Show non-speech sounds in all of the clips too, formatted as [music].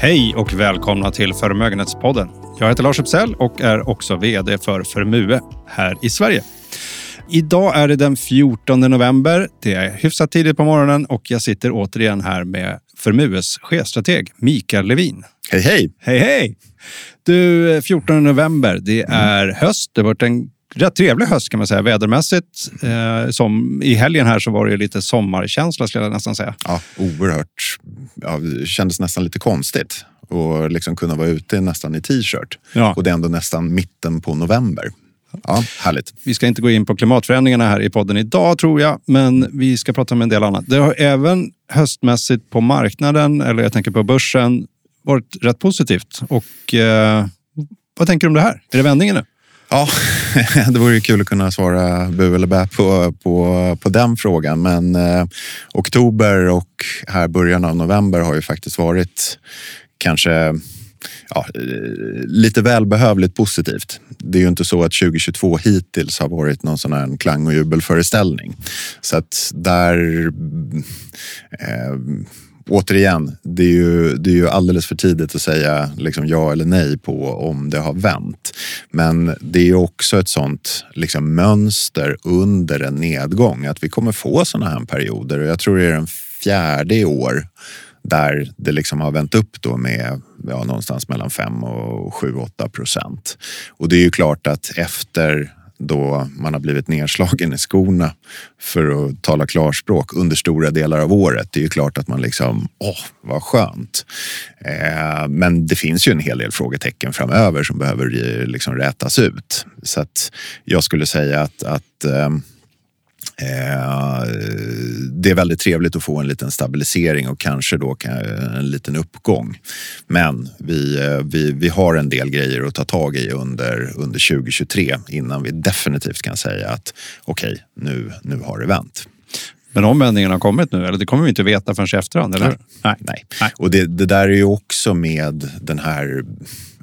Hej och välkomna till Förmögenhetspodden. Jag heter Lars Uppsell och är också VD för Förmue här i Sverige. Idag är det den 14 november. Det är hyfsat tidigt på morgonen och jag sitter återigen här med Förmues chefstrateg Mikael Levin. Hej, hej! Hej, hej! Du, 14 november, det är höst. Det har varit en rätt trevlig höst kan man säga vädermässigt. Eh, som I helgen här så var det lite sommarkänsla skulle jag nästan säga. Ja, oerhört. Ja, det kändes nästan lite konstigt att liksom kunna vara ute nästan i t-shirt. Ja. Och det är ändå nästan mitten på november. Ja, härligt. Vi ska inte gå in på klimatförändringarna här i podden idag tror jag, men vi ska prata om en del annat. Det har även höstmässigt på marknaden, eller jag tänker på börsen, varit rätt positivt. Och eh, vad tänker du om det här? Är det vändningen nu? Ja, [laughs] det vore ju kul att kunna svara bu eller bä på, på, på den frågan. Men eh, oktober och här början av november har ju faktiskt varit kanske ja, eh, lite välbehövligt positivt. Det är ju inte så att 2022 hittills har varit någon sån här klang och jubelföreställning. Så att där... Eh, återigen, det är, ju, det är ju alldeles för tidigt att säga liksom ja eller nej på om det har vänt. Men det är ju också ett sånt liksom mönster under en nedgång att vi kommer få såna här perioder och jag tror det är den fjärde i år där det liksom har vänt upp då med ja, någonstans mellan 5 och 7-8 procent. Och det är ju klart att efter då man har blivit nedslagen i skorna för att tala klarspråk under stora delar av året. Det är ju klart att man liksom, åh, vad skönt. Eh, men det finns ju en hel del frågetecken framöver som behöver liksom rätas ut. Så att jag skulle säga att, att eh, Eh, det är väldigt trevligt att få en liten stabilisering och kanske då en liten uppgång. Men vi, eh, vi, vi har en del grejer att ta tag i under, under 2023 innan vi definitivt kan säga att okej, okay, nu, nu har det vänt. Men omvändningen har kommit nu, eller det kommer vi inte veta förrän i efterhand, eller Nej. Nej. Nej. Nej. Och det, det där är ju också med den här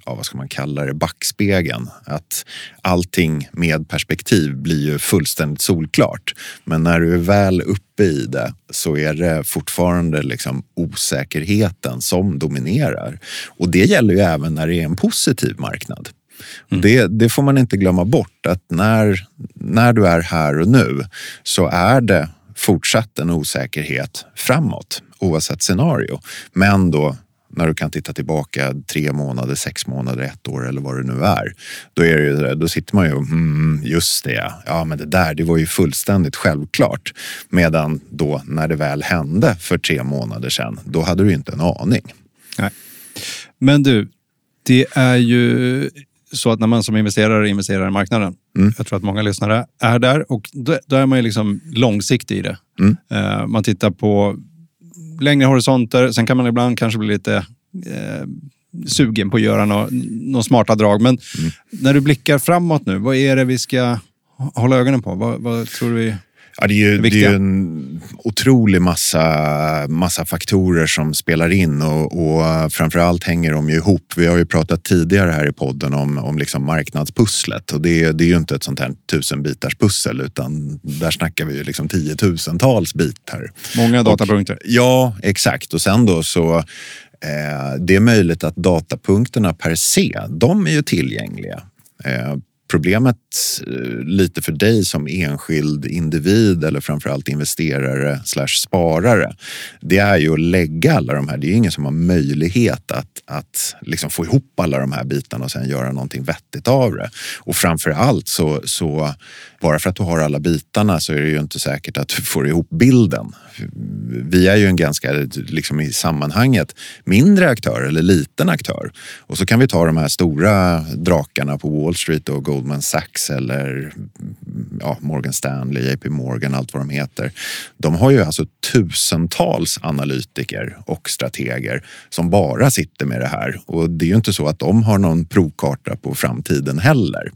ja, vad ska man kalla det, backspegeln. Att allting med perspektiv blir ju fullständigt solklart. Men när du är väl uppe i det så är det fortfarande liksom osäkerheten som dominerar. Och det gäller ju även när det är en positiv marknad. Mm. Det, det, får man inte glömma bort att när, när du är här och nu så är det fortsatt en osäkerhet framåt oavsett scenario. Men då när du kan titta tillbaka tre månader, sex månader, ett år eller vad det nu är. Då, är det, då sitter man ju mm, just det, ja men det där det var ju fullständigt självklart. Medan då när det väl hände för tre månader sedan, då hade du inte en aning. Nej. Men du, det är ju så att när man som investerare investerar i marknaden, mm. jag tror att många lyssnare är där och då, då är man ju liksom långsiktig i det. Mm. Uh, man tittar på längre horisonter. Sen kan man ibland kanske bli lite eh, sugen på att göra några nå smarta drag. Men mm. när du blickar framåt nu, vad är det vi ska hålla ögonen på? Vad, vad tror du vi Ja, det är ju, det är ju en otrolig massa, massa faktorer som spelar in och, och framförallt hänger de ju ihop. Vi har ju pratat tidigare här i podden om, om liksom marknadspusslet och det, det är ju inte ett sånt här tusenbitars pussel utan där snackar vi ju liksom tiotusentals bitar. Många datapunkter. Och, ja, exakt. Och sen då så eh, det är möjligt att datapunkterna per se, de är ju tillgängliga. Problemet eh, lite för dig som enskild individ eller framförallt investerare slash sparare, det är ju att lägga alla de här. Det är ingen som har möjlighet att, att liksom få ihop alla de här bitarna och sen göra någonting vettigt av det. Och framförallt så, så bara för att du har alla bitarna så är det ju inte säkert att du får ihop bilden. Vi är ju en ganska, liksom i sammanhanget, mindre aktör eller liten aktör. Och så kan vi ta de här stora drakarna på Wall Street och Goldman Sachs eller ja, Morgan Stanley, JP Morgan, allt vad de heter. De har ju alltså tusentals analytiker och strateger som bara sitter med det här. Och det är ju inte så att de har någon provkarta på framtiden heller.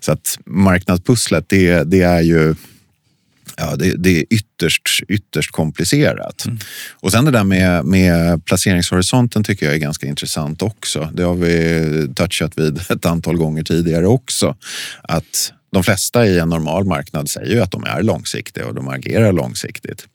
Så att marknadspusslet, det, det är ju Ja, det, det, är ytterst, ytterst komplicerat. Mm. Och sen det där med, med placeringshorisonten tycker jag är ganska intressant också. Det har vi touchat vid [laughs] ett antal gånger tidigare också. Att de flesta i en normal marknad säger ju att de är långsiktiga och de agerar långsiktigt.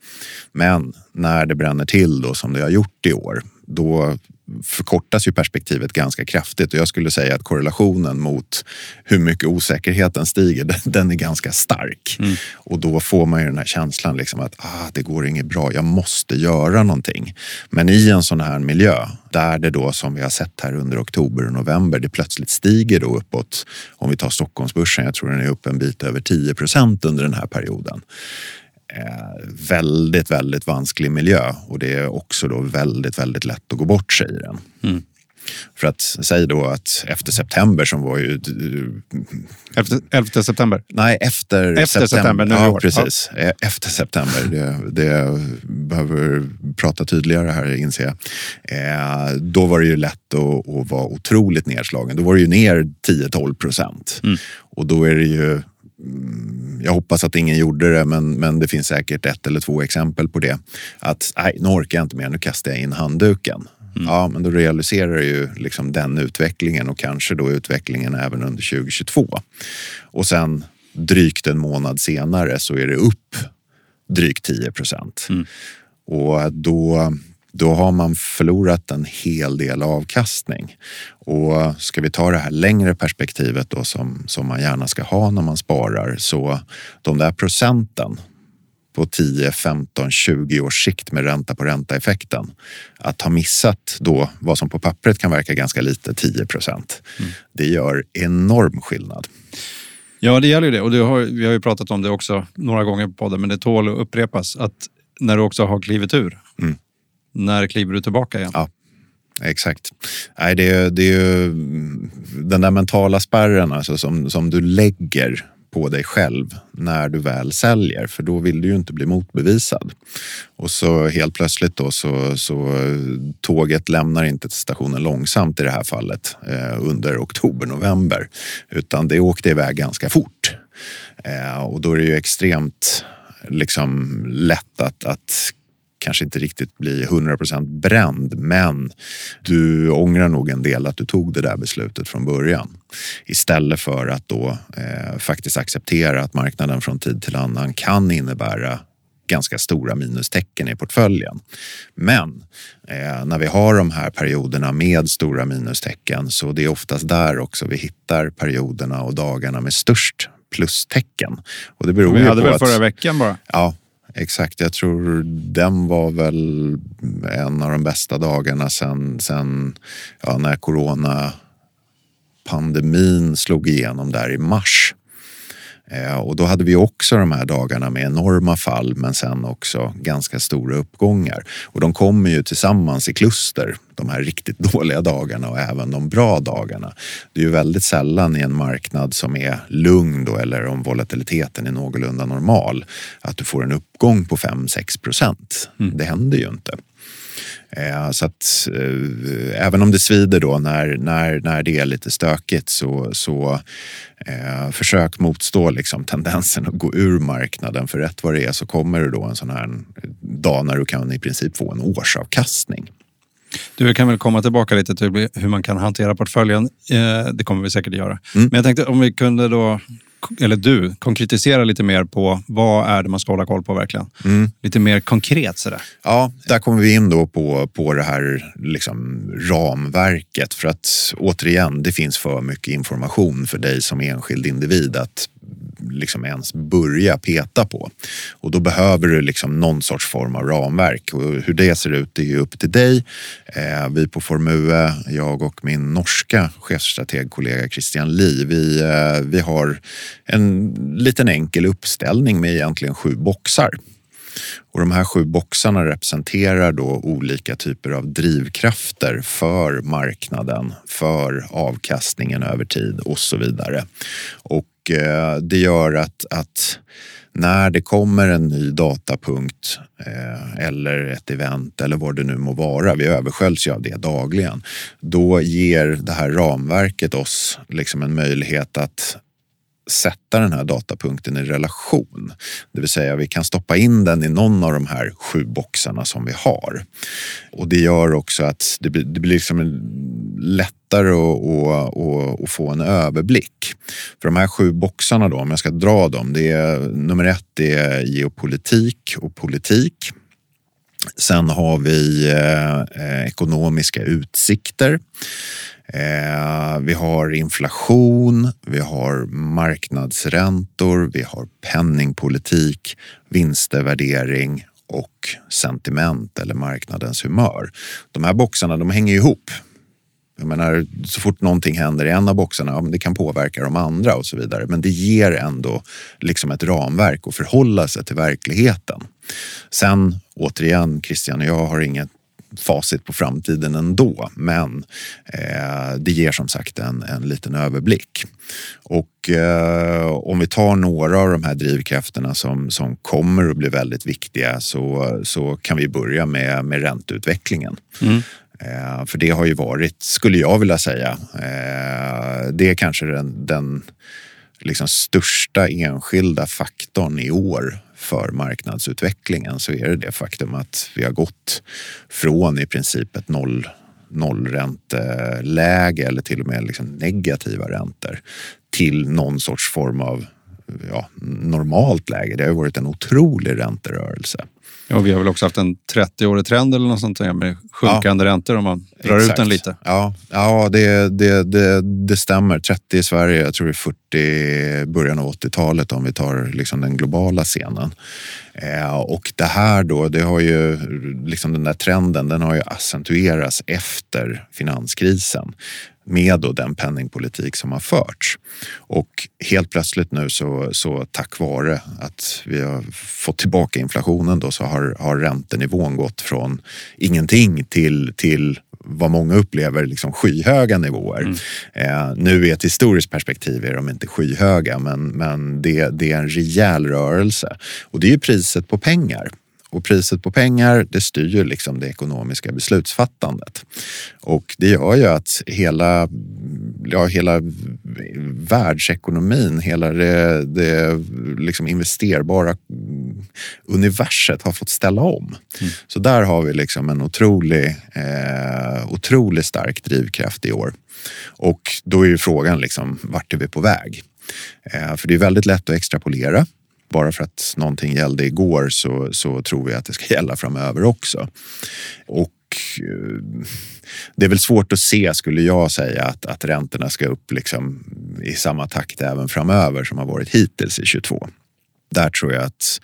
Men när det bränner till då som det har gjort i år, då förkortas ju perspektivet ganska kraftigt och jag skulle säga att korrelationen mot hur mycket osäkerheten stiger, [laughs] den är ganska stark. Mm. Och då får man ju den här känslan liksom att ah, det går inget bra, jag måste göra någonting. Men i en sån här miljö där det då som vi har sett här under oktober och november, det plötsligt stiger då uppåt. Om vi tar Stockholmsbörsen, jag tror den är upp en bit över 10 procent under den här perioden väldigt, väldigt vansklig miljö och det är också då väldigt, väldigt lätt att gå bort sig i den. Mm. För att säg då att efter september som var ju... Efter, 11 september? Nej, efter, efter september. september ja, precis. Ja. Eh, efter september. Det, det behöver prata tydligare här inser jag. Eh, då var det ju lätt att, att vara otroligt nedslagen. Då var det ju ner 10-12 procent. Mm. Och då är det ju Mm, jag hoppas att ingen gjorde det, men, men det finns säkert ett eller två exempel på det. Att nej, nu orkar jag inte mer, nu kastar jag in handduken. Mm. Ja, men då realiserar ju liksom den utvecklingen och kanske då utvecklingen även under 2022. Och sen drygt en månad senare så är det upp drygt 10 procent. Mm. Och då då har man förlorat en hel del avkastning. Och ska vi ta det här längre perspektivet då som, som man gärna ska ha när man sparar så de där procenten på 10, 15, 20 års sikt med ränta på ränta effekten. Att ha missat då vad som på pappret kan verka ganska lite, 10 procent. Mm. Det gör enorm skillnad. Ja, det gäller ju det. Och det har, vi har ju pratat om det också några gånger på podden, men det tål att upprepas. Att när du också har klivit ur, mm när kliver du tillbaka igen? Ja, exakt. Nej, det, är, det är ju den där mentala spärren alltså, som, som du lägger på dig själv när du väl säljer, för då vill du ju inte bli motbevisad. Och så helt plötsligt då så, så tåget lämnar inte stationen långsamt i det här fallet eh, under oktober, november, utan det åkte iväg ganska fort. Eh, och då är det ju extremt liksom lätt att, att kanske inte riktigt bli 100% bränd, men du ångrar nog en del att du tog det där beslutet från början. Istället för att då eh, faktiskt acceptera att marknaden från tid till annan kan innebära ganska stora minustecken i portföljen. Men eh, när vi har de här perioderna med stora minustecken så det är oftast där också vi hittar perioderna och dagarna med störst plustecken. Och det beror vi hade väl att, förra veckan bara? Ja, Exakt, jag tror den var väl en av de bästa dagarna sen, sen ja, när coronapandemin slog igenom där i mars. Eh, och då hade vi också de här dagarna med enorma fall men sen också ganska stora uppgångar. Och de kommer ju tillsammans i kluster, de här riktigt [laughs] dåliga dagarna och även de bra dagarna. Det är ju väldigt sällan i en marknad som är lugn då, eller om volatiliteten är någorlunda normal att du får en uppgång på 5-6 procent. Mm. Det händer ju inte. Eh, så att eh, även om det svider då när, när, när det är lite stökigt så, så eh, försök motstå liksom tendensen att gå ur marknaden. För rätt vad det är så kommer det då en sån här dag när du kan i princip få en årsavkastning. Du kan väl komma tillbaka lite till hur man kan hantera portföljen. Eh, det kommer vi säkert att göra. Mm. Men jag tänkte om vi kunde då eller du, konkretisera lite mer på vad är det man ska hålla koll på verkligen? Mm. Lite mer konkret sådär. Ja, där kommer vi in då på, på det här liksom ramverket. För att återigen, det finns för mycket information för dig som enskild individ att liksom ens börja peta på. Och då behöver du liksom någon sorts form av ramverk. Och hur det ser ut det är upp till dig. Eh, vi på Formue, jag och min norska chefsstrategkollega Christian Li, vi, eh, vi har en liten enkel uppställning med egentligen sju boxar. Och de här sju boxarna representerar då olika typer av drivkrafter för marknaden, för avkastningen över tid och så vidare. Och Eh, det gör att, att när det kommer en ny datapunkt eh, eller ett event eller vad det nu må vara, vi översköljs ju av det dagligen, då ger det här ramverket oss liksom en möjlighet att sätta den här datapunkten i relation. Det vill säga vi kan stoppa in den i någon av de här sju boxarna som vi har. Och det gör också att det blir, det blir liksom lättare att, att, att, att, få en överblick. För de här sju boxarna då, om jag ska dra dem, det är nummer ett det är geopolitik och politik. Sen har vi eh, ekonomiska utsikter. Eh, vi har inflation, vi har marknadsräntor, vi har penningpolitik, vinstervärdering och sentiment eller marknadens humör. De här boxarna de hänger ihop. Jag menar, så fort någonting händer i en av boxarna, ja, det kan påverka de andra och så vidare. Men det ger ändå liksom ett ramverk att förhålla sig till verkligheten. Sen återigen, Christian och jag har inget facit på framtiden ändå. Men eh, det ger som sagt en, en liten överblick. Och eh, om vi tar några av de här drivkrafterna som, som kommer att bli väldigt viktiga så, så kan vi börja med, med ränteutvecklingen. Mm. Eh, för det har ju varit, skulle jag vilja säga, eh, det är kanske den, den liksom största enskilda faktorn i år för marknadsutvecklingen så är det det faktum att vi har gått från i princip ett noll nollränteläge eller till och med liksom negativa räntor till någon sorts form av ja, normalt läge. Det har varit en otrolig ränterörelse. Ja, vi har väl också haft en 30-årig trend eller något sånt där med sjunkande ja, räntor om man drar exakt. ut den lite. Ja, ja det, det, det, det stämmer. 30 i Sverige, jag tror det är 40 början av 80-talet om vi tar liksom den globala scenen. Eh, och det här då, det har ju liksom den där trenden, den har ju accentuerats efter finanskrisen med då den penningpolitik som har förts. Och helt plötsligt nu så, så tack vare att vi har fått tillbaka inflationen då så har, har räntenivån gått från ingenting till, till vad många upplever liksom skyhöga nivåer. Mm. Eh, nu i ett historiskt perspektiv är de inte skyhöga men, men det, det är en rejäl rörelse. Och det är priset på pengar. Och priset på pengar, det styr ju liksom det ekonomiska beslutsfattandet. Och det gör ju att hela, ja, hela världsekonomin, hela det, det liksom investerbara universet har fått ställa om. Mm. Så där har vi liksom en otrolig, eh, otroligt stark drivkraft i år. Och då är ju frågan liksom, vart är vi på väg? Eh, för det är väldigt lätt att extrapolera bara för att någonting gällde igår så, så tror vi att det ska [laughs] gälla framöver också. Och eh, det är väl svårt att se, skulle jag säga, att, att räntorna ska upp liksom i samma takt även framöver som har varit hittills i 22. Där tror jag att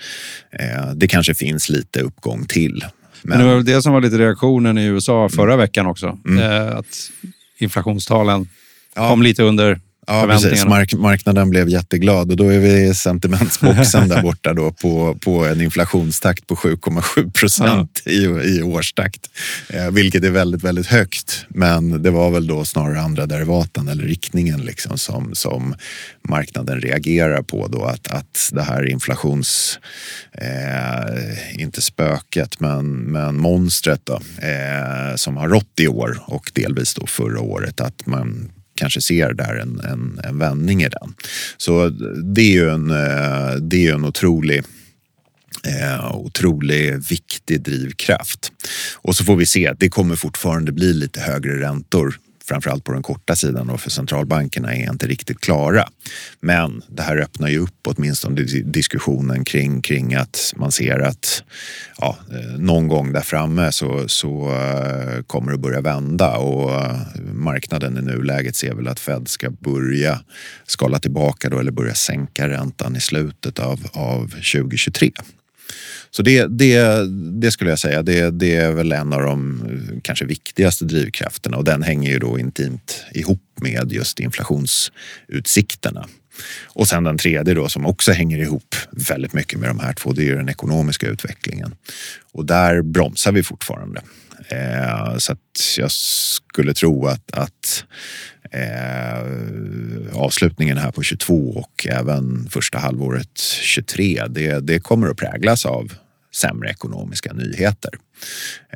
eh, det kanske finns lite uppgång till. Men... Men det var det som var lite reaktionen i USA förra mm. veckan också. Mm. Eh, att inflationstalen ja. kom lite under Ja, precis. Mark marknaden blev jätteglad och då är vi i sentimentsboxen där borta då på, på en inflationstakt på 7,7 procent ja. i, i årstakt. Eh, vilket är väldigt, väldigt högt. Men det var väl då snarare andra derivaten eller riktningen liksom som, som marknaden reagerar på då. Att, att det här inflations, eh, inte spöket, men, men monstret då, eh, som har rått i år och delvis då förra året. Att man kanske ser där en, en, en vändning i den. Så det är ju en, eh, det är en otrolig Eh, otroligt viktig drivkraft. Och så får vi se att det kommer fortfarande bli lite högre räntor framförallt på den korta sidan och för centralbankerna är inte riktigt klara. Men det här öppnar ju upp åtminstone diskussionen kring, kring att man ser att ja, eh, någon gång där framme så, så eh, kommer det börja vända och eh, marknaden i nuläget ser väl att Fed ska börja skala tillbaka då eller börja sänka räntan i slutet av, av 2023. Så det, det, det skulle jag säga, det, det är väl en av de eh, kanske viktigaste drivkrafterna och den hänger ju då intimt ihop med just inflationsutsikterna. Och sen den tredje då som också hänger ihop väldigt mycket med de här två, det är den ekonomiska utvecklingen. Och där bromsar vi fortfarande. Eh, så att jag skulle tro att, att eh, avslutningen här på 22 och även första halvåret 23, det, det kommer att präglas av sämre ekonomiska nyheter.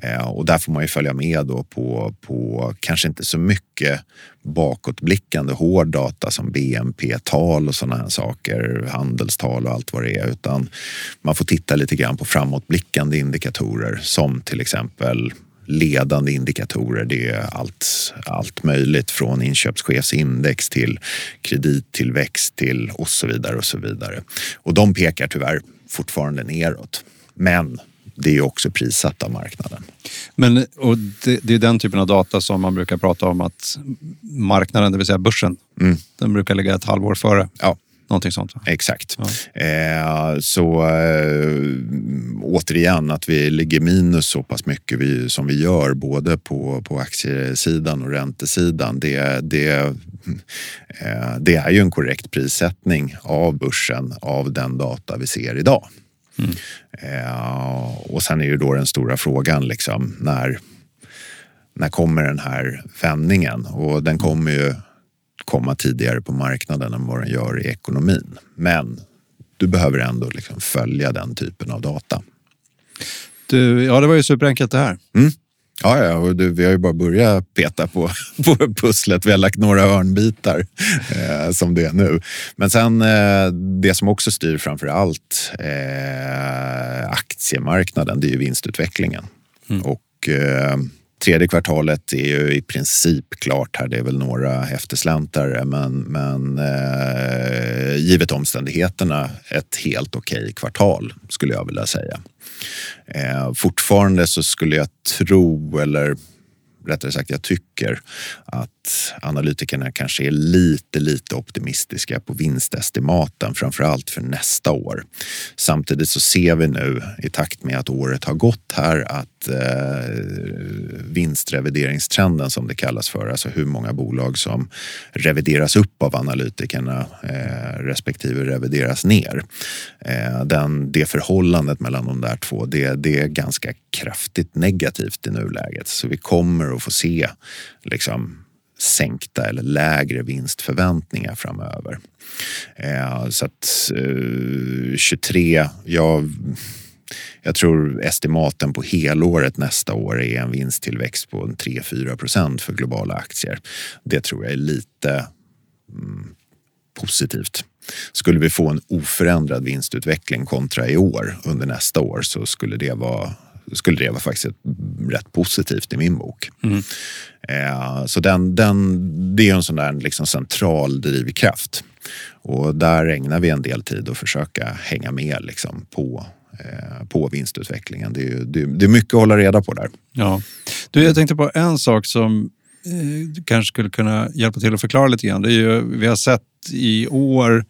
Eh, och där får man ju följa med då på, på kanske inte så mycket bakåtblickande hård data som BNP-tal och sådana här saker, handelstal och allt vad det är, utan man får titta lite grann på framåtblickande indikatorer som till exempel ledande indikatorer. Det är allt, allt möjligt från inköpschefsindex till kredittillväxt till och så vidare och så vidare. Och de pekar tyvärr fortfarande neråt. Men det är också prissatt av marknaden. Men och det, det, är den typen av data som man brukar prata om att marknaden, det vill säga börsen, mm. den brukar ligga ett halvår före. Ja. Någonting sånt? Va? Exakt. Ja. Eh, så äh, återigen, att vi ligger minus så pass mycket vi, som vi gör både på, på aktiesidan och räntesidan. Det, det, äh, det är ju en korrekt prissättning av börsen av den data vi ser idag. Mm. Eh, och sen är ju då den stora frågan liksom när, när kommer den här vändningen? Och den kommer ju komma tidigare på marknaden än vad den gör i ekonomin. Men du behöver ändå liksom följa den typen av data. Du, ja, det var ju superenkelt det här. Mm. Ja, ja och du, vi har ju bara börjat peta på, [laughs] på pusslet. Vi har lagt några hörnbitar eh, som det är nu. Men sen eh, det som också styr framför allt eh, aktiemarknaden, det är ju vinstutvecklingen. Mm. Och eh, Tredje kvartalet är ju i princip klart här. Det är väl några eftersläntare men, men eh, givet omständigheterna ett helt okej okay kvartal skulle jag vilja säga. Eh, fortfarande så skulle jag tro, eller rättare sagt jag tycker att analytikerna kanske är lite, lite optimistiska på vinstestimaten, framför allt för nästa år. Samtidigt så ser vi nu i takt med att året har gått här att eh, vinstrevideringstrenden som det kallas för, alltså hur många bolag som revideras upp av analytikerna eh, respektive revideras ner. Eh, den, det förhållandet mellan de där två, det, det är ganska kraftigt negativt i nuläget. Så vi kommer att få se liksom, sänkta eller lägre vinstförväntningar framöver. Eh, så att eh, 23, jag, jag tror estimaten på helåret nästa år är en vinsttillväxt på 3-4 procent för globala aktier. Det tror jag är lite mm, positivt. Skulle vi få en oförändrad vinstutveckling kontra i år under nästa år så skulle det vara skulle det vara faktiskt rätt positivt i min bok. Mm. Eh, så den, den, det är en sån där liksom central drivkraft. Och där ägnar vi en del tid att försöka hänga med liksom på, eh, på vinstutvecklingen. Det är, det, det är mycket att hålla reda på där. Ja. Du, jag tänkte på en sak som eh, kanske skulle kunna hjälpa till att förklara lite grann. Det är ju, vi har sett i år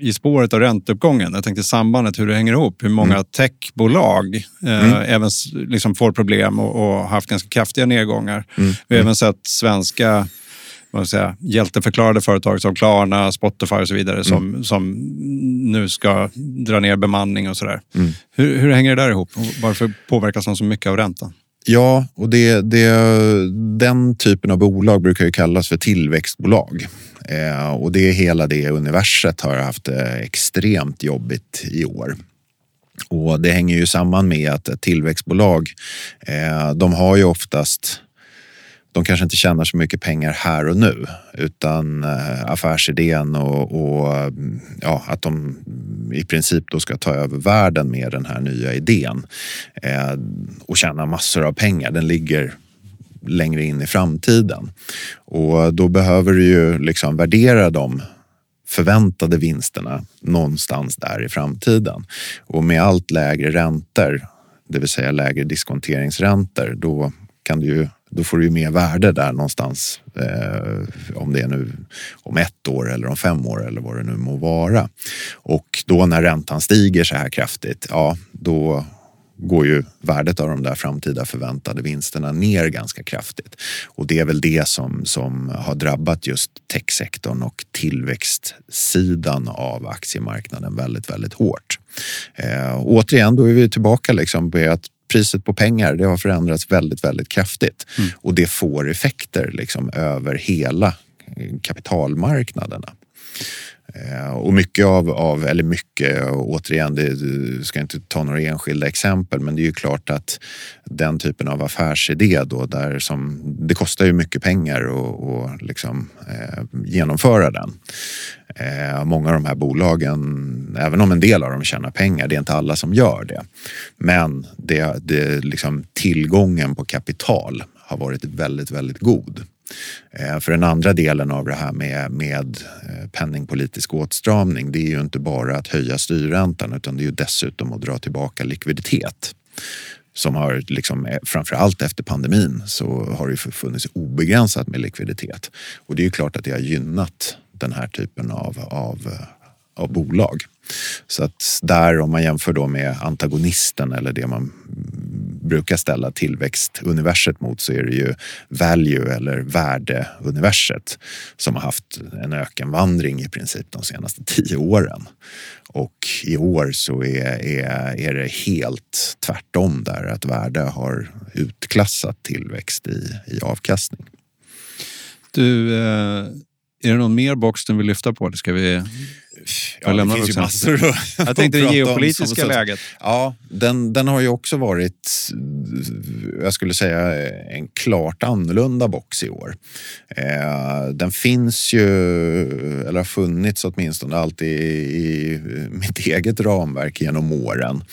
i spåret av ränteuppgången. Jag tänkte sambandet, hur det hänger ihop. Hur många mm. techbolag eh, mm. även liksom får problem och, och haft ganska kraftiga nedgångar. Mm. Vi har även sett svenska vad säga, hjälteförklarade företag som Klarna, Spotify och så vidare som, mm. som nu ska dra ner bemanning och sådär. Mm. Hur, hur hänger det där ihop? Varför påverkas de så mycket av räntan? Ja, och det, det, den typen av bolag brukar ju kallas för tillväxtbolag. Eh, och det hela det universet har haft eh, extremt jobbigt i år. Och det hänger ju samman med att ett tillväxtbolag, eh, de har ju oftast de kanske inte tjänar så mycket pengar här och nu utan eh, affärsidén och, och, ja, att de i princip då ska ta över världen med den här nya idén eh, och tjäna massor av pengar. Den ligger längre in i framtiden och då behöver du ju liksom värdera de förväntade vinsterna någonstans där i framtiden och med allt lägre räntor, det vill säga lägre diskonteringsräntor, då kan du ju då får du ju mer värde där någonstans. Eh, om det är nu om ett år eller om fem år eller vad det nu må vara. Och då när räntan stiger så här kraftigt, ja då går ju värdet av de där framtida förväntade vinsterna ner ganska kraftigt. Och det är väl det som, som har drabbat just techsektorn och tillväxtsidan av aktiemarknaden väldigt, väldigt hårt. Eh, återigen, då är vi tillbaka liksom på att priset på pengar det har förändrats väldigt, väldigt kraftigt mm. och det får effekter liksom över hela kapitalmarknaderna. Eh, och mycket av, av, eller mycket, återigen, det, du ska inte ta några enskilda exempel, men det är ju klart att den typen av affärsidé då, där som, det kostar ju mycket pengar att liksom, eh, genomföra den. Eh, många av de här bolagen, även om en del av dem tjänar pengar, det är inte alla som gör det. Men det, det, liksom, tillgången på kapital har varit väldigt, väldigt god. Eh, för den andra delen av det här med, med eh, penningpolitisk åtstramning, det är ju inte bara att höja styrräntan utan det är ju dessutom att dra tillbaka likviditet. som har liksom, framför framförallt efter pandemin så har det funnits obegränsat med likviditet. Och det är ju klart att det har gynnat den här typen av, av, av bolag. Så att där om man jämför då med antagonisten eller det man brukar ställa tillväxtuniverset mot så är det ju value eller värdeuniverset som har haft en ökenvandring i princip de senaste [laughs] tio åren. Och i år så är, är, är det helt tvärtom där att värde har utklassat tillväxt i, i avkastning. Du, eh, är det någon mer box du vill lyfta på? Det ska vi Ja, det finns ju massor Jag tänkte det geopolitiska läget. Ja, den, den har ju också varit, jag skulle säga, en klart annorlunda box i år. Eh, den finns ju, eller har funnits åtminstone alltid i, i mitt eget ramverk genom åren.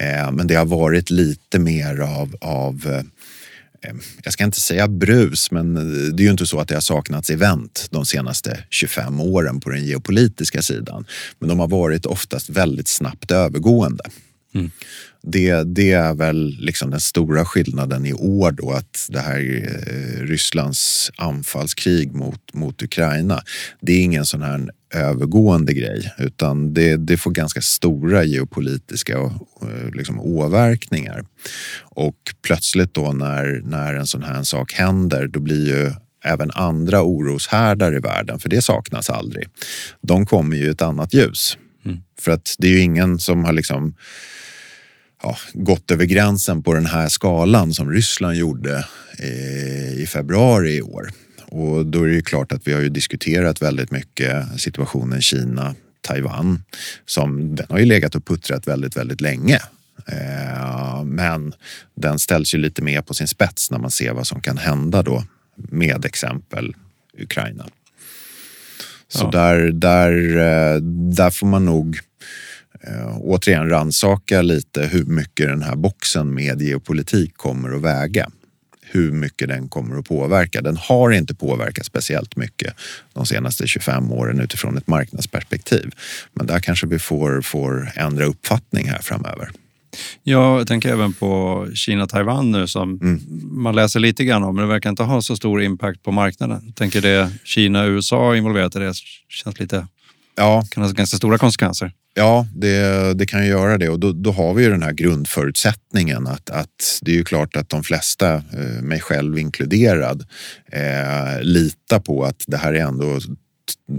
Eh, men det har varit lite mer av, av Eh, jag ska inte säga brus, men det är ju inte så att det har saknats event de senaste 25 åren på den geopolitiska sidan. Men de har varit oftast väldigt snabbt övergående. Mm. Det, det, är väl liksom den stora skillnaden i år då att det här eh, Rysslands anfallskrig mot, mot Ukraina, det är ingen sån här övergående grej utan det, det får ganska stora geopolitiska eh, liksom, åverkningar. Och plötsligt då när, när en sån här sak händer då blir ju även andra oroshärdar i världen, för det saknas aldrig. De kommer ju i ett annat ljus. Mm. För att det är ju ingen som har liksom ja, gått över gränsen på den här skalan som Ryssland gjorde i februari i år. Och då är det ju klart att vi har ju diskuterat väldigt mycket situationen Kina, Taiwan. Som, den har ju legat och puttrat väldigt, väldigt länge. Eh, men den ställs ju lite mer på sin spets när man ser vad som kan hända då med exempel Ukraina. Så ja. där, där, eh, där får man nog eh, återigen ransaka lite hur mycket den här boxen med geopolitik kommer att väga hur mycket den kommer att påverka. Den har inte påverkat speciellt mycket de senaste 25 åren utifrån ett marknadsperspektiv. Men där kanske vi får, får ändra uppfattning här framöver. Jag tänker även på Kina-Taiwan nu som mm. man läser lite grann om, men det verkar inte ha så stor impact på marknaden. Jag tänker det Kina-USA involverat i det känns lite, ja. kan ha ganska stora konsekvenser. Ja, det, det kan ju göra det och då, då, har vi ju den här grundförutsättningen att, att det är ju klart att de flesta, eh, mig själv inkluderad, eh, litar på att det här är ändå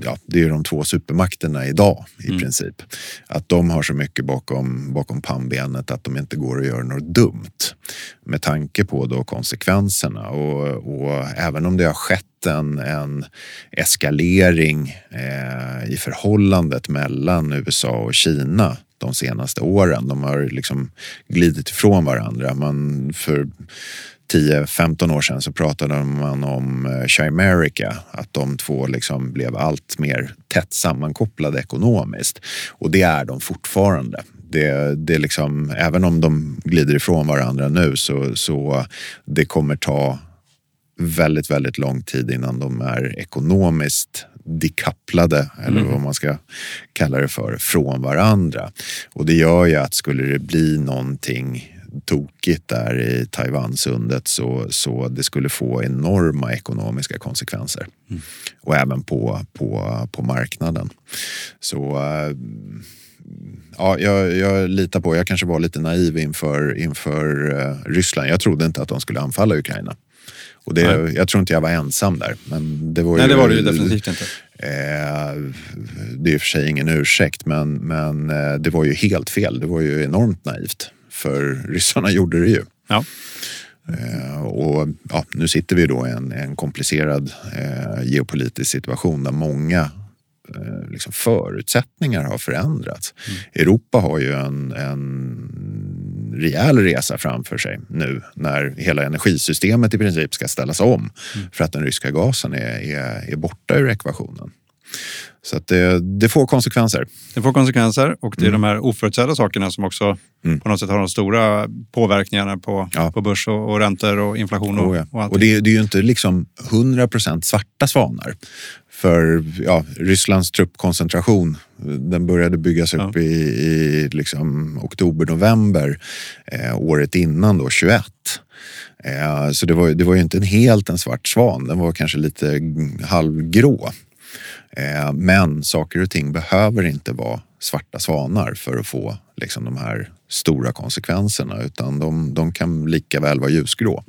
ja, det är de två supermakterna idag i mm. princip. Att de har så mycket bakom, bakom pannbenet att de inte går att göra något dumt. Med tanke på då konsekvenserna och, och även om det har skett en, en eskalering eh, i förhållandet mellan USA och Kina de senaste åren. De har liksom glidit ifrån varandra. Man för 10-15 år sedan så pratade man om eh, Chimerica, att de två liksom blev allt mer tätt sammankopplade ekonomiskt. Och det är de fortfarande. Det, det liksom, även om de glider ifrån varandra nu så, så det kommer ta väldigt, väldigt lång tid innan de är ekonomiskt dekapplade, eller mm. vad man ska kalla det för, från varandra. Och det gör ju att skulle det bli någonting tokigt där i Taiwansundet så, så det skulle få enorma ekonomiska konsekvenser. Mm. Och även på, på, på marknaden. Så äh, ja, jag, jag litar på, jag kanske var lite naiv inför, inför uh, Ryssland. Jag trodde inte att de skulle anfalla Ukraina. Och det, jag tror inte jag var ensam där. Men det var Nej, ju, det var det ju definitivt inte. Eh, det är i och för sig ingen ursäkt, men, men eh, det var ju helt fel. Det var ju enormt naivt för ryssarna gjorde det ju. Ja. Eh, och ja, nu sitter vi då i en, en komplicerad eh, geopolitisk situation där många eh, liksom förutsättningar har förändrats. Mm. Europa har ju en, en rejäl resa framför sig nu när hela energisystemet i princip ska ställas om mm. för att den ryska gasen är, är, är borta ur ekvationen. Så det, det får konsekvenser. Det får konsekvenser och det är mm. de här oförutsedda sakerna som också mm. på något sätt har de stora påverkningarna på, ja. på börs och, och räntor och inflation. Och, oh ja. och, och det, det, är ju inte liksom 100% svarta svanar. För ja, Rysslands truppkoncentration den började byggas upp ja. i, i liksom oktober, november eh, året innan, då, 21. Eh, så det var, det var ju inte en helt en svart svan, den var kanske lite halvgrå. Eh, men saker och ting behöver inte vara svarta svanar för att få liksom, de här stora konsekvenserna utan de, de kan lika väl vara ljusgrå.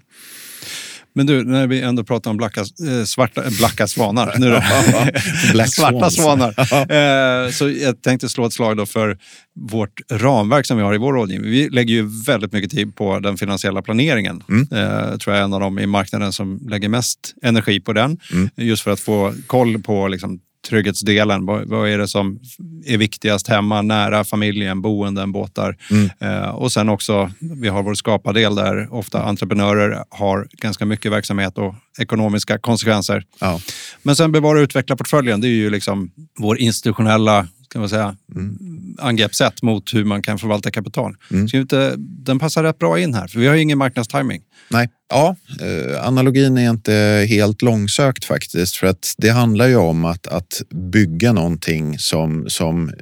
Men du, när vi ändå pratar om blacka, eh, svarta, blacka svanar. Nu. [laughs] [laughs] Svarta svanar. [laughs] eh, så jag tänkte slå ett slag då för vårt ramverk som vi har i vår rådgivning. Vi lägger ju väldigt mycket tid på den finansiella planeringen. Mm. Eh, tror jag är en av dem i marknaden som lägger mest energi på den. Mm. Just för att få koll på liksom, trygghetsdelen. Vad, vad, är det som är viktigast hemma, nära familjen, boenden, båtar? Mm. Eh, och sen också, vi har vår skapardel där ofta entreprenörer har ganska mycket verksamhet och ekonomiska konsekvenser. Ja. Men sen bevara och utveckla portföljen, det är ju liksom vår institutionella kan man säga, mm. angreppssätt mot hur man kan förvalta kapital. Mm. Så inte, den passar rätt bra in här, för vi har ju ingen marknadstiming. Nej, ja, eh, analogin är inte helt långsökt faktiskt. För att det handlar ju om att, att bygga någonting som, som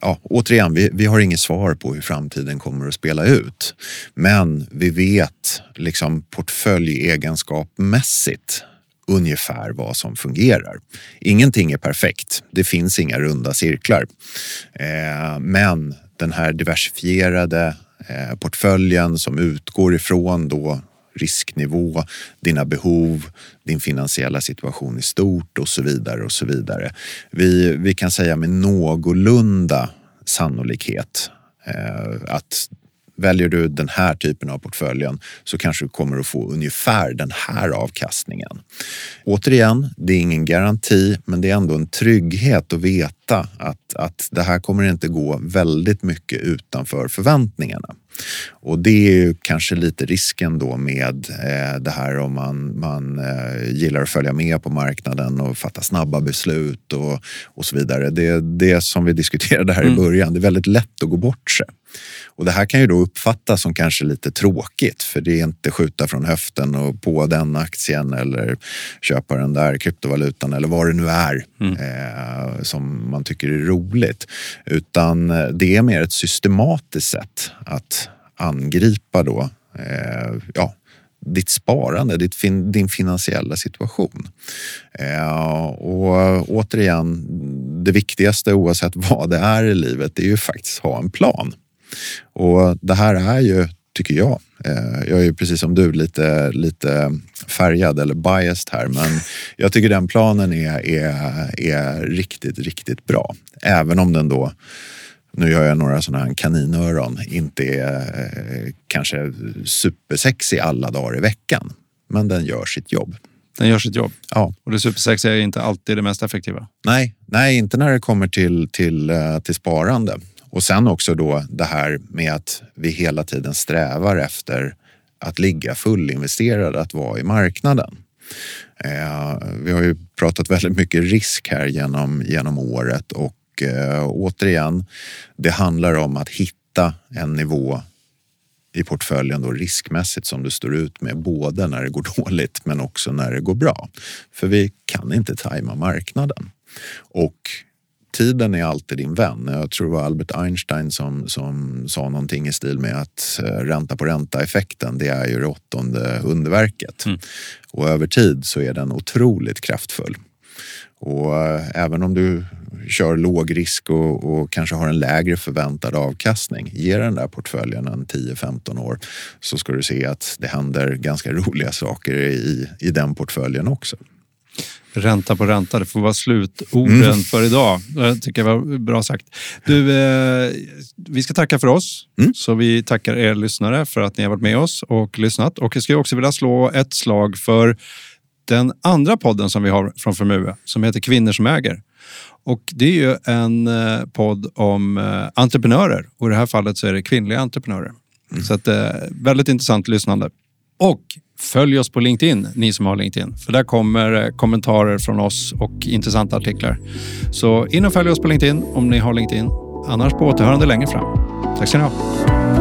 ja, återigen, vi, vi har inget svar på hur framtiden kommer att spela ut. Men vi vet liksom portföljegenskapmässigt ungefär vad som fungerar. Ingenting är perfekt. Det finns inga runda cirklar. Eh, men den här diversifierade eh, portföljen som utgår ifrån då risknivå, dina behov, din finansiella situation i stort och så vidare och så vidare. Vi, vi kan säga med någorlunda sannolikhet eh, att Väljer du den här typen av portföljen så kanske du kommer att få ungefär den här avkastningen. Återigen, det är ingen garanti, men det är ändå en trygghet att veta att, att det här kommer inte gå väldigt mycket utanför förväntningarna. Och det är ju kanske lite risken då med eh, det här om man, man eh, gillar att följa med på marknaden och fatta snabba beslut och, och så vidare. Det, det som vi diskuterade här mm. i början, det är väldigt lätt att gå bort sig. Och det här kan ju då uppfattas som kanske lite tråkigt för det är inte skjuta från höften och på den aktien eller köpa den där kryptovalutan eller vad det nu är mm. eh, som man tycker är roligt. Utan det är mer ett systematiskt sätt att angripa då, eh, ja, ditt sparande, ditt fin, din finansiella situation. Eh, och återigen, det viktigaste oavsett vad det är i livet, det är ju faktiskt att ha en plan. Och det här är ju, tycker jag, eh, jag är ju precis som du lite, lite färgad eller biased här, men jag tycker den planen är, är, är riktigt, riktigt bra. Även om den då nu gör jag några sådana här kaninöron, inte är eh, kanske supersexig alla dagar i veckan. Men den gör sitt jobb. Den gör sitt jobb. Ja. Och det supersexiga är inte alltid det mest effektiva. Nej, nej inte när det kommer till, till, eh, till sparande. Och sen också då det här med att vi hela tiden strävar efter att ligga fullinvesterade, att vara i marknaden. Eh, vi har ju pratat väldigt mycket risk här genom, genom året och eh, återigen, det handlar om att hitta en nivå i portföljen då riskmässigt som du står ut med både när det går [laughs] dåligt men också när det går bra. För vi kan inte tajma marknaden. Och tiden är alltid din vän. Jag tror det var Albert Einstein som, som sa någonting i stil med att eh, ränta på ränta-effekten, det är ju det åttonde underverket. Mm. Och över tid så är den otroligt kraftfull. Och äh, även om du kör låg risk och, och, kanske har en lägre förväntad avkastning, ge den där portföljen en 10-15 år så ska du se att det händer ganska roliga saker i, i den portföljen också. Ränta på ränta, det får vara slutorden mm. för idag. Det tycker jag var bra sagt. Du, eh, vi ska tacka för oss. Mm. Så vi tackar er lyssnare för att ni har varit med oss och lyssnat. Och jag skulle också vilja slå ett slag för den andra podden som vi har från Formue som heter Kvinnor som äger. Och det är ju en eh, podd om eh, entreprenörer och i det här fallet så är det kvinnliga entreprenörer. Mm. Så att, eh, väldigt intressant lyssnande. Och följ oss på LinkedIn, ni som har LinkedIn. För där kommer kommentarer från oss och intressanta artiklar. Så in och följ oss på LinkedIn om ni har LinkedIn. Annars på återhörande längre fram. Tack ska ni ha.